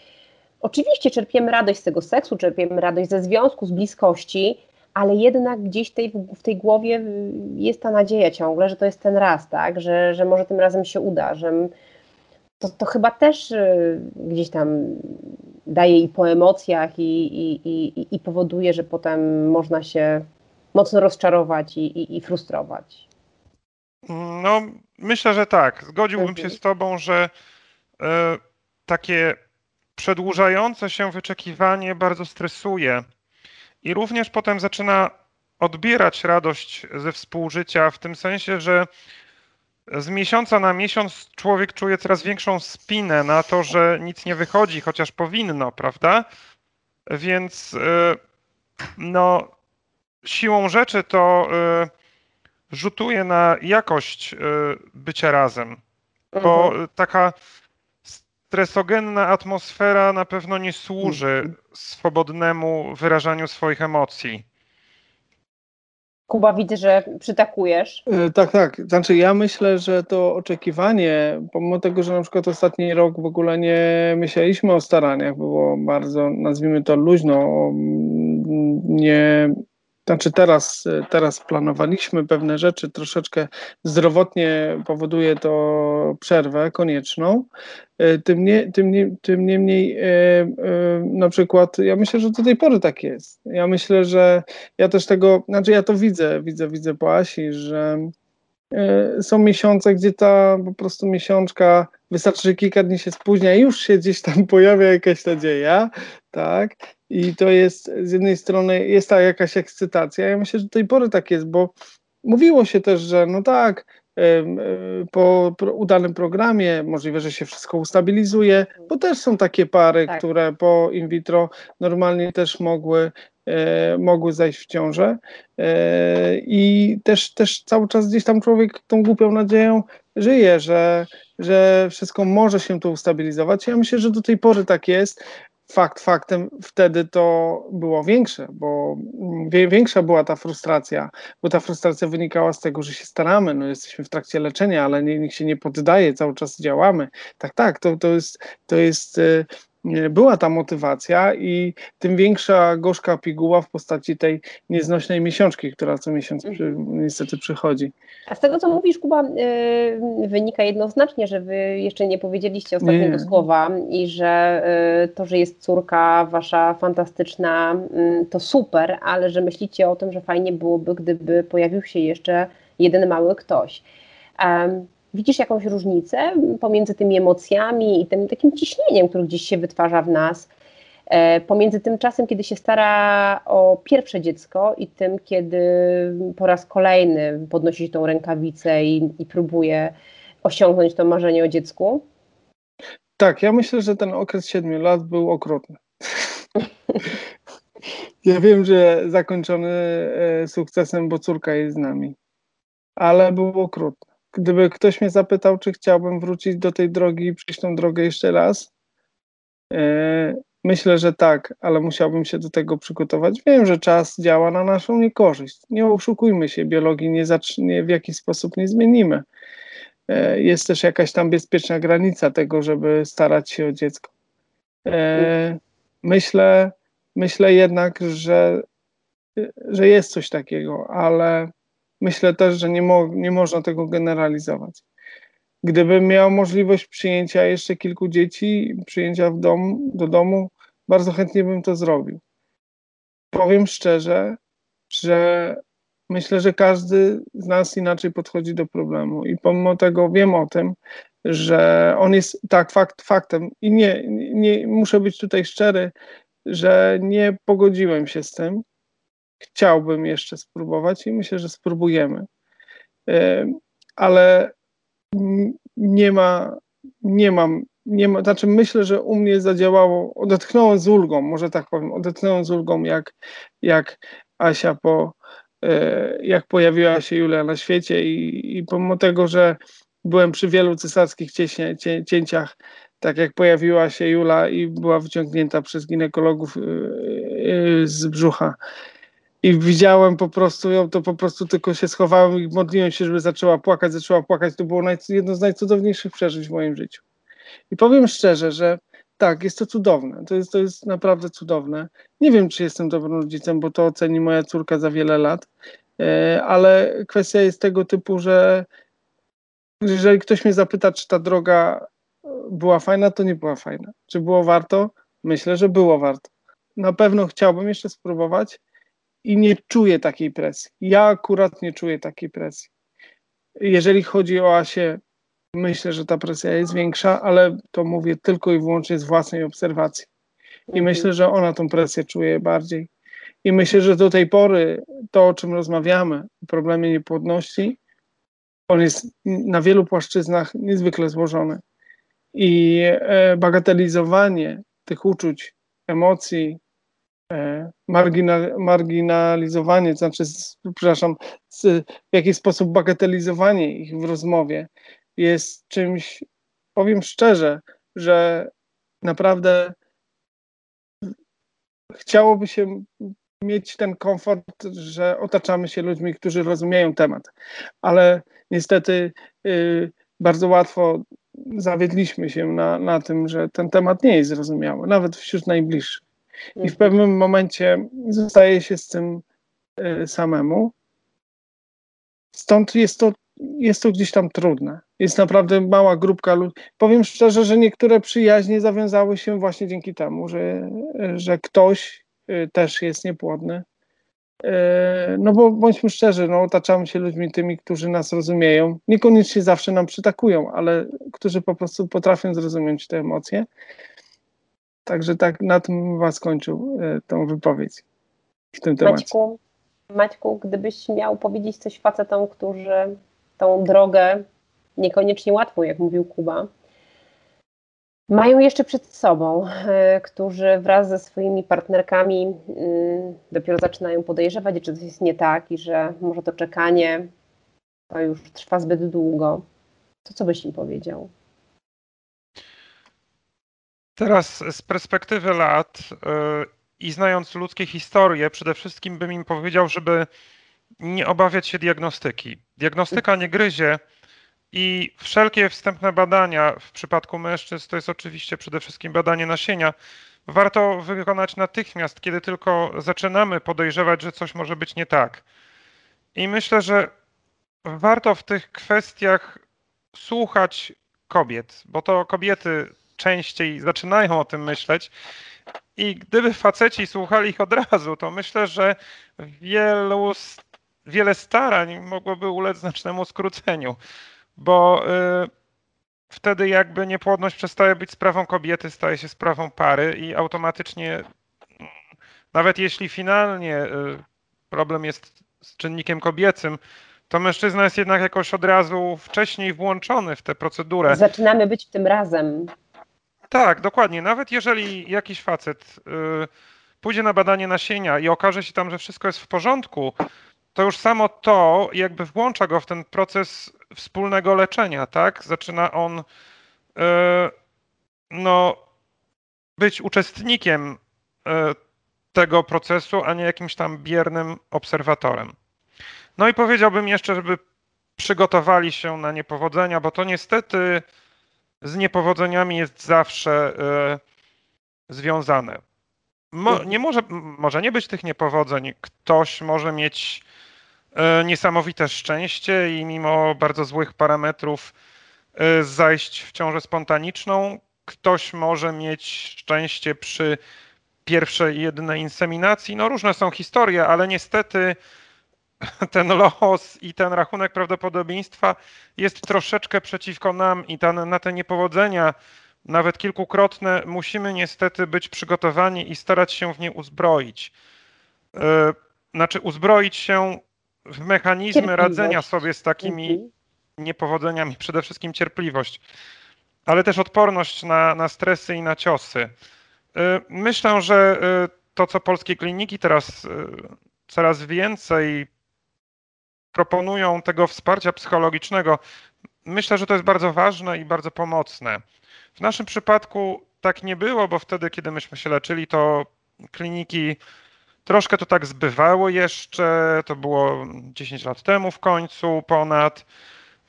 Oczywiście czerpiemy radość z tego seksu, czerpiemy radość ze związku, z bliskości, ale jednak gdzieś tej, w tej głowie jest ta nadzieja ciągle, że to jest ten raz, tak? Że, że może tym razem się uda, że to, to chyba też y, gdzieś tam daje i po emocjach, i, i, i, i powoduje, że potem można się mocno rozczarować i, i, i frustrować. No, myślę, że tak. Zgodziłbym mhm. się z Tobą, że y, takie przedłużające się wyczekiwanie bardzo stresuje i również potem zaczyna odbierać radość ze współżycia, w tym sensie, że z miesiąca na miesiąc człowiek czuje coraz większą spinę na to, że nic nie wychodzi, chociaż powinno, prawda? Więc e, no, siłą rzeczy to e, rzutuje na jakość e, bycia razem. Bo mhm. taka stresogenna atmosfera na pewno nie służy mhm. swobodnemu wyrażaniu swoich emocji. Kuba, widzę, że przytakujesz. E, tak, tak. Znaczy, ja myślę, że to oczekiwanie, pomimo tego, że na przykład ostatni rok w ogóle nie myśleliśmy o staraniach, było bardzo, nazwijmy to luźno, nie znaczy teraz, teraz planowaliśmy pewne rzeczy, troszeczkę zdrowotnie powoduje to przerwę konieczną. E, tym, nie, tym, nie, tym niemniej e, e, na przykład ja myślę, że do tej pory tak jest. Ja myślę, że ja też tego, znaczy ja to widzę, widzę, widzę po Asi, że są miesiące, gdzie ta po prostu miesiączka wystarczy, że kilka dni się spóźnia i już się gdzieś tam pojawia jakaś nadzieja, tak? I to jest z jednej strony jest ta jakaś ekscytacja. Ja myślę, że do tej pory tak jest, bo mówiło się też, że no tak, po udanym programie możliwe, że się wszystko ustabilizuje, bo też są takie pary, tak. które po in vitro normalnie też mogły, e, mogły zajść w ciążę e, i też, też cały czas gdzieś tam człowiek tą głupią nadzieją żyje, że, że wszystko może się to ustabilizować. Ja myślę, że do tej pory tak jest fakt faktem wtedy to było większe, bo większa była ta frustracja, bo ta frustracja wynikała z tego, że się staramy, no jesteśmy w trakcie leczenia, ale nikt się nie poddaje, cały czas działamy. Tak, tak, to, to jest, to jest e, była ta motywacja i tym większa gorzka piguła w postaci tej nieznośnej miesiączki, która co miesiąc przy, mhm. niestety przychodzi. A z tego, co mówisz, Kuba, yy, wynika jednoznacznie, że wy jeszcze nie powiedzieliście ostatniego nie. słowa i że yy, to, że jest córka wasza fantastyczna, yy, to super, ale że myślicie o tym, że fajnie byłoby, gdyby pojawił się jeszcze jeden mały ktoś. Widzisz jakąś różnicę pomiędzy tymi emocjami i tym takim ciśnieniem, które gdzieś się wytwarza w nas, e, pomiędzy tym czasem, kiedy się stara o pierwsze dziecko i tym, kiedy po raz kolejny podnosi tą rękawicę i, i próbuje osiągnąć to marzenie o dziecku? Tak, ja myślę, że ten okres siedmiu lat był okrutny. ja wiem, że zakończony e, sukcesem, bo córka jest z nami, ale był okrutny gdyby ktoś mnie zapytał, czy chciałbym wrócić do tej drogi i przejść tą drogę jeszcze raz, Myślę, że tak, ale musiałbym się do tego przygotować. Wiem, że czas działa na naszą niekorzyść. Nie oszukujmy się, biologii nie, nie w jakiś sposób nie zmienimy. E, jest też jakaś tam bezpieczna granica tego, żeby starać się o dziecko. E, myślę, myślę jednak, że, że jest coś takiego, ale myślę też, że nie, mo nie można tego generalizować. Gdybym miał możliwość przyjęcia jeszcze kilku dzieci, przyjęcia w dom, do domu, bardzo chętnie bym to zrobił. Powiem szczerze, że myślę, że każdy z nas inaczej podchodzi do problemu i pomimo tego wiem o tym, że on jest tak fakt, faktem i nie, nie muszę być tutaj szczery, że nie pogodziłem się z tym. Chciałbym jeszcze spróbować i myślę, że spróbujemy. Ale nie ma, nie mam nie ma, znaczy myślę, że u mnie zadziałało, odetchnąłem z ulgą, może tak powiem, odetchnąłem z ulgą, jak, jak Asia po, e, jak pojawiła się Julia na świecie i, i pomimo tego, że byłem przy wielu cesarskich cięcia, cię, cięciach, tak jak pojawiła się Jula i była wyciągnięta przez ginekologów e, e, z brzucha i widziałem po prostu ją, to po prostu tylko się schowałem i modliłem się, żeby zaczęła płakać, zaczęła płakać. To było naj, jedno z najcudowniejszych przeżyć w moim życiu. I powiem szczerze, że tak, jest to cudowne. To jest, to jest naprawdę cudowne. Nie wiem, czy jestem dobrym rodzicem, bo to oceni moja córka za wiele lat, e, ale kwestia jest tego typu, że jeżeli ktoś mnie zapyta, czy ta droga była fajna, to nie była fajna. Czy było warto? Myślę, że było warto. Na pewno chciałbym jeszcze spróbować i nie czuję takiej presji. Ja akurat nie czuję takiej presji. Jeżeli chodzi o Asię, myślę, że ta presja jest większa, ale to mówię tylko i wyłącznie z własnej obserwacji. I mhm. myślę, że ona tą presję czuje bardziej. I myślę, że do tej pory to, o czym rozmawiamy, o problemie niepłodności, on jest na wielu płaszczyznach niezwykle złożony. I e, bagatelizowanie tych uczuć, emocji, e, marginalizowanie, to znaczy, przepraszam, w jakiś sposób bagatelizowanie ich w rozmowie jest czymś, powiem szczerze, że naprawdę chciałoby się mieć ten komfort, że otaczamy się ludźmi, którzy rozumieją temat, ale niestety y, bardzo łatwo zawiedliśmy się na, na tym, że ten temat nie jest zrozumiały, nawet wśród najbliższych. I w mhm. pewnym momencie zostaje się z tym y, samemu. Stąd jest to jest to gdzieś tam trudne. Jest naprawdę mała grupka ludzi. Powiem szczerze, że niektóre przyjaźnie zawiązały się właśnie dzięki temu, że, że ktoś y, też jest niepłodny. Y, no bo bądźmy szczerzy, no, otaczamy się ludźmi tymi, którzy nas rozumieją. Niekoniecznie zawsze nam przytakują, ale którzy po prostu potrafią zrozumieć te emocje. Także tak na tym was skończył y, tą wypowiedź w tym temacie. Maćku, Maćku, gdybyś miał powiedzieć coś facetom, którzy tą drogę, niekoniecznie łatwą, jak mówił Kuba, mają jeszcze przed sobą, e, którzy wraz ze swoimi partnerkami mm, dopiero zaczynają podejrzewać, że coś jest nie tak i że może to czekanie to już trwa zbyt długo. To co byś im powiedział? Teraz z perspektywy lat yy, i znając ludzkie historie, przede wszystkim bym im powiedział, żeby nie obawiać się diagnostyki. Diagnostyka nie gryzie i wszelkie wstępne badania w przypadku mężczyzn to jest oczywiście przede wszystkim badanie nasienia. Warto wykonać natychmiast, kiedy tylko zaczynamy podejrzewać, że coś może być nie tak. I myślę, że warto w tych kwestiach słuchać kobiet, bo to kobiety częściej zaczynają o tym myśleć. I gdyby faceci słuchali ich od razu, to myślę, że wielu wiele starań mogłoby ulec znacznemu skróceniu, bo y, wtedy jakby niepłodność przestaje być sprawą kobiety, staje się sprawą pary i automatycznie, nawet jeśli finalnie y, problem jest z czynnikiem kobiecym, to mężczyzna jest jednak jakoś od razu wcześniej włączony w tę procedurę. Zaczynamy być tym razem. Tak, dokładnie. Nawet jeżeli jakiś facet y, pójdzie na badanie nasienia i okaże się tam, że wszystko jest w porządku, to już samo to jakby włącza go w ten proces wspólnego leczenia, tak? Zaczyna on yy, no być uczestnikiem e, tego procesu, a nie jakimś tam biernym obserwatorem. No i powiedziałbym jeszcze, żeby przygotowali się na niepowodzenia, bo to niestety z niepowodzeniami jest zawsze y, związane. Mo, mhm. nie może, może nie być tych niepowodzeń. Ktoś może mieć y, niesamowite szczęście i mimo bardzo złych parametrów y, zajść w ciążę spontaniczną. Ktoś może mieć szczęście przy pierwszej i jedynej inseminacji. No różne są historie, ale niestety ten los i ten rachunek prawdopodobieństwa jest troszeczkę przeciwko nam i na te niepowodzenia, nawet kilkukrotne, musimy niestety być przygotowani i starać się w nie uzbroić. E, znaczy, uzbroić się w mechanizmy radzenia sobie z takimi mhm. niepowodzeniami, przede wszystkim cierpliwość, ale też odporność na, na stresy i na ciosy. E, myślę, że e, to, co polskie kliniki teraz coraz więcej proponują tego wsparcia psychologicznego. Myślę, że to jest bardzo ważne i bardzo pomocne. W naszym przypadku tak nie było, bo wtedy, kiedy myśmy się leczyli, to kliniki troszkę to tak zbywało jeszcze. To było 10 lat temu w końcu ponad.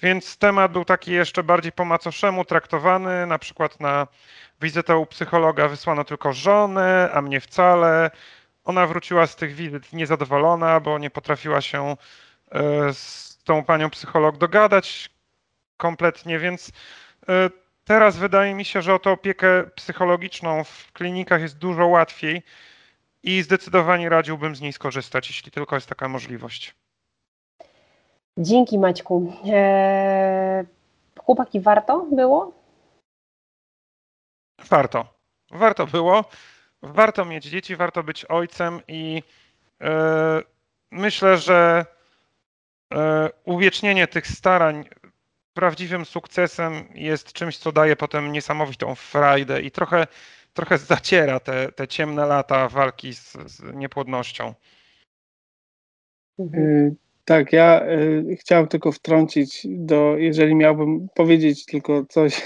Więc temat był taki jeszcze bardziej po macoszemu traktowany. Na przykład na wizytę u psychologa wysłano tylko żonę, a mnie wcale. Ona wróciła z tych wizyt niezadowolona, bo nie potrafiła się z tą panią psycholog dogadać kompletnie, więc e, teraz wydaje mi się, że o tę opiekę psychologiczną w klinikach jest dużo łatwiej i zdecydowanie radziłbym z niej skorzystać, jeśli tylko jest taka możliwość. Dzięki Maćku. Eee, chłopaki, warto było? Warto. Warto było. Warto mieć dzieci, warto być ojcem i e, myślę, że E, uwiecznienie tych starań prawdziwym sukcesem jest czymś, co daje potem niesamowitą frajdę i trochę, trochę zaciera te, te ciemne lata walki z, z niepłodnością. Mhm. Tak, ja y, chciałem tylko wtrącić, do, jeżeli miałbym powiedzieć tylko coś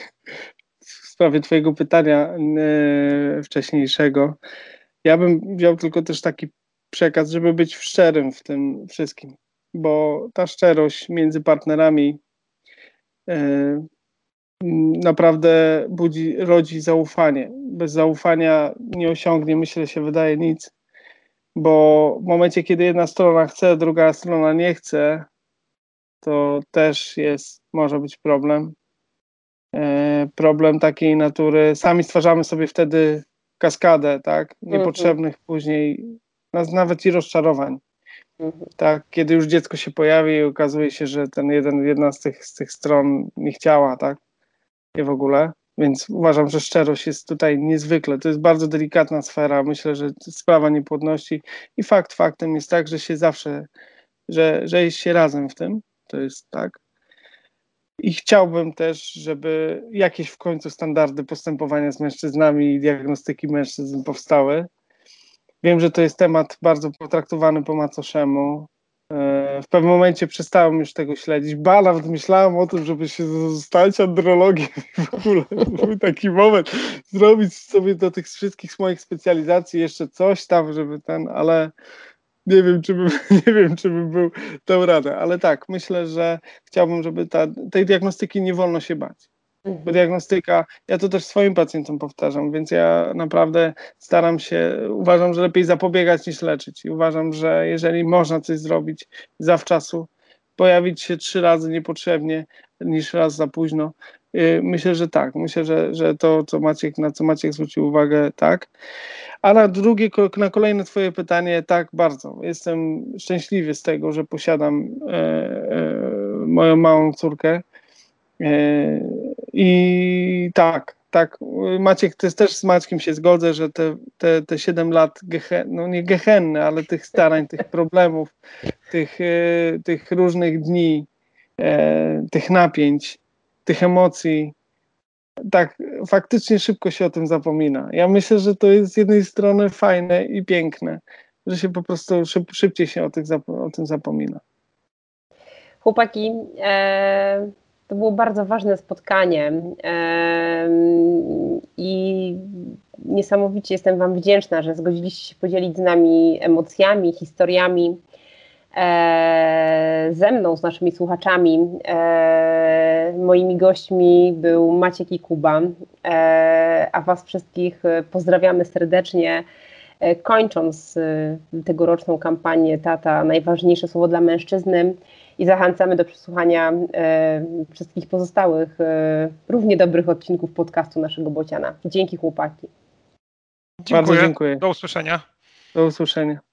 w sprawie Twojego pytania wcześniejszego, ja bym wziął tylko też taki przekaz, żeby być szczerym w tym wszystkim bo ta szczerość między partnerami e, naprawdę budzi, rodzi zaufanie. Bez zaufania nie osiągnie, myślę, się wydaje nic, bo w momencie, kiedy jedna strona chce, druga strona nie chce, to też jest, może być problem. E, problem takiej natury, sami stwarzamy sobie wtedy kaskadę, tak, mhm. niepotrzebnych później, nawet i rozczarowań. Tak, kiedy już dziecko się pojawi i okazuje się, że ten jeden, jedna z tych, z tych stron nie chciała, tak? Nie w ogóle. Więc uważam, że szczerość jest tutaj niezwykle. To jest bardzo delikatna sfera. Myślę, że sprawa niepłodności i fakt faktem jest tak, że się zawsze, że, że jest się razem w tym. To jest tak. I chciałbym też, żeby jakieś w końcu standardy postępowania z mężczyznami i diagnostyki mężczyzn powstały Wiem, że to jest temat bardzo potraktowany po macoszemu. E, w pewnym momencie przestałem już tego śledzić. Ba, nawet myślałem o tym, żeby się zostać andrologiem w ogóle był taki moment zrobić sobie do tych wszystkich moich specjalizacji jeszcze coś tam, żeby ten, ale nie wiem, czy bym, nie wiem, czy bym był dał radę, ale tak, myślę, że chciałbym, żeby ta, tej diagnostyki nie wolno się bać. Diagnostyka, ja to też swoim pacjentom powtarzam, więc ja naprawdę staram się, uważam, że lepiej zapobiegać niż leczyć. I uważam, że jeżeli można coś zrobić zawczasu, pojawić się trzy razy niepotrzebnie niż raz za późno, y, myślę, że tak. Myślę, że, że to, co Maciek, na co Maciek zwrócił uwagę, tak. A na drugie, na kolejne Twoje pytanie, tak, bardzo. Jestem szczęśliwy z tego, że posiadam e, e, moją małą córkę. E, i tak, tak, Maciek, jest też z Maćkiem się zgodzę, że te, te, te 7 lat, gehen, no nie gehenne, ale tych starań, tych problemów, tych, e, tych różnych dni, e, tych napięć, tych emocji, tak, faktycznie szybko się o tym zapomina. Ja myślę, że to jest z jednej strony fajne i piękne, że się po prostu szyb, szybciej się o, tych, o tym zapomina. Chłopaki, e, to było bardzo ważne spotkanie i niesamowicie jestem Wam wdzięczna, że zgodziliście się podzielić z nami emocjami, historiami e, ze mną, z naszymi słuchaczami. E, moimi gośćmi był Maciek i Kuba, e, a Was wszystkich pozdrawiamy serdecznie. Kończąc tegoroczną kampanię Tata, najważniejsze słowo dla mężczyzny i zachęcamy do przesłuchania e, wszystkich pozostałych równie dobrych odcinków podcastu naszego Bociana. Dzięki chłopaki. Dziękuję. Bardzo dziękuję. Do usłyszenia. Do usłyszenia.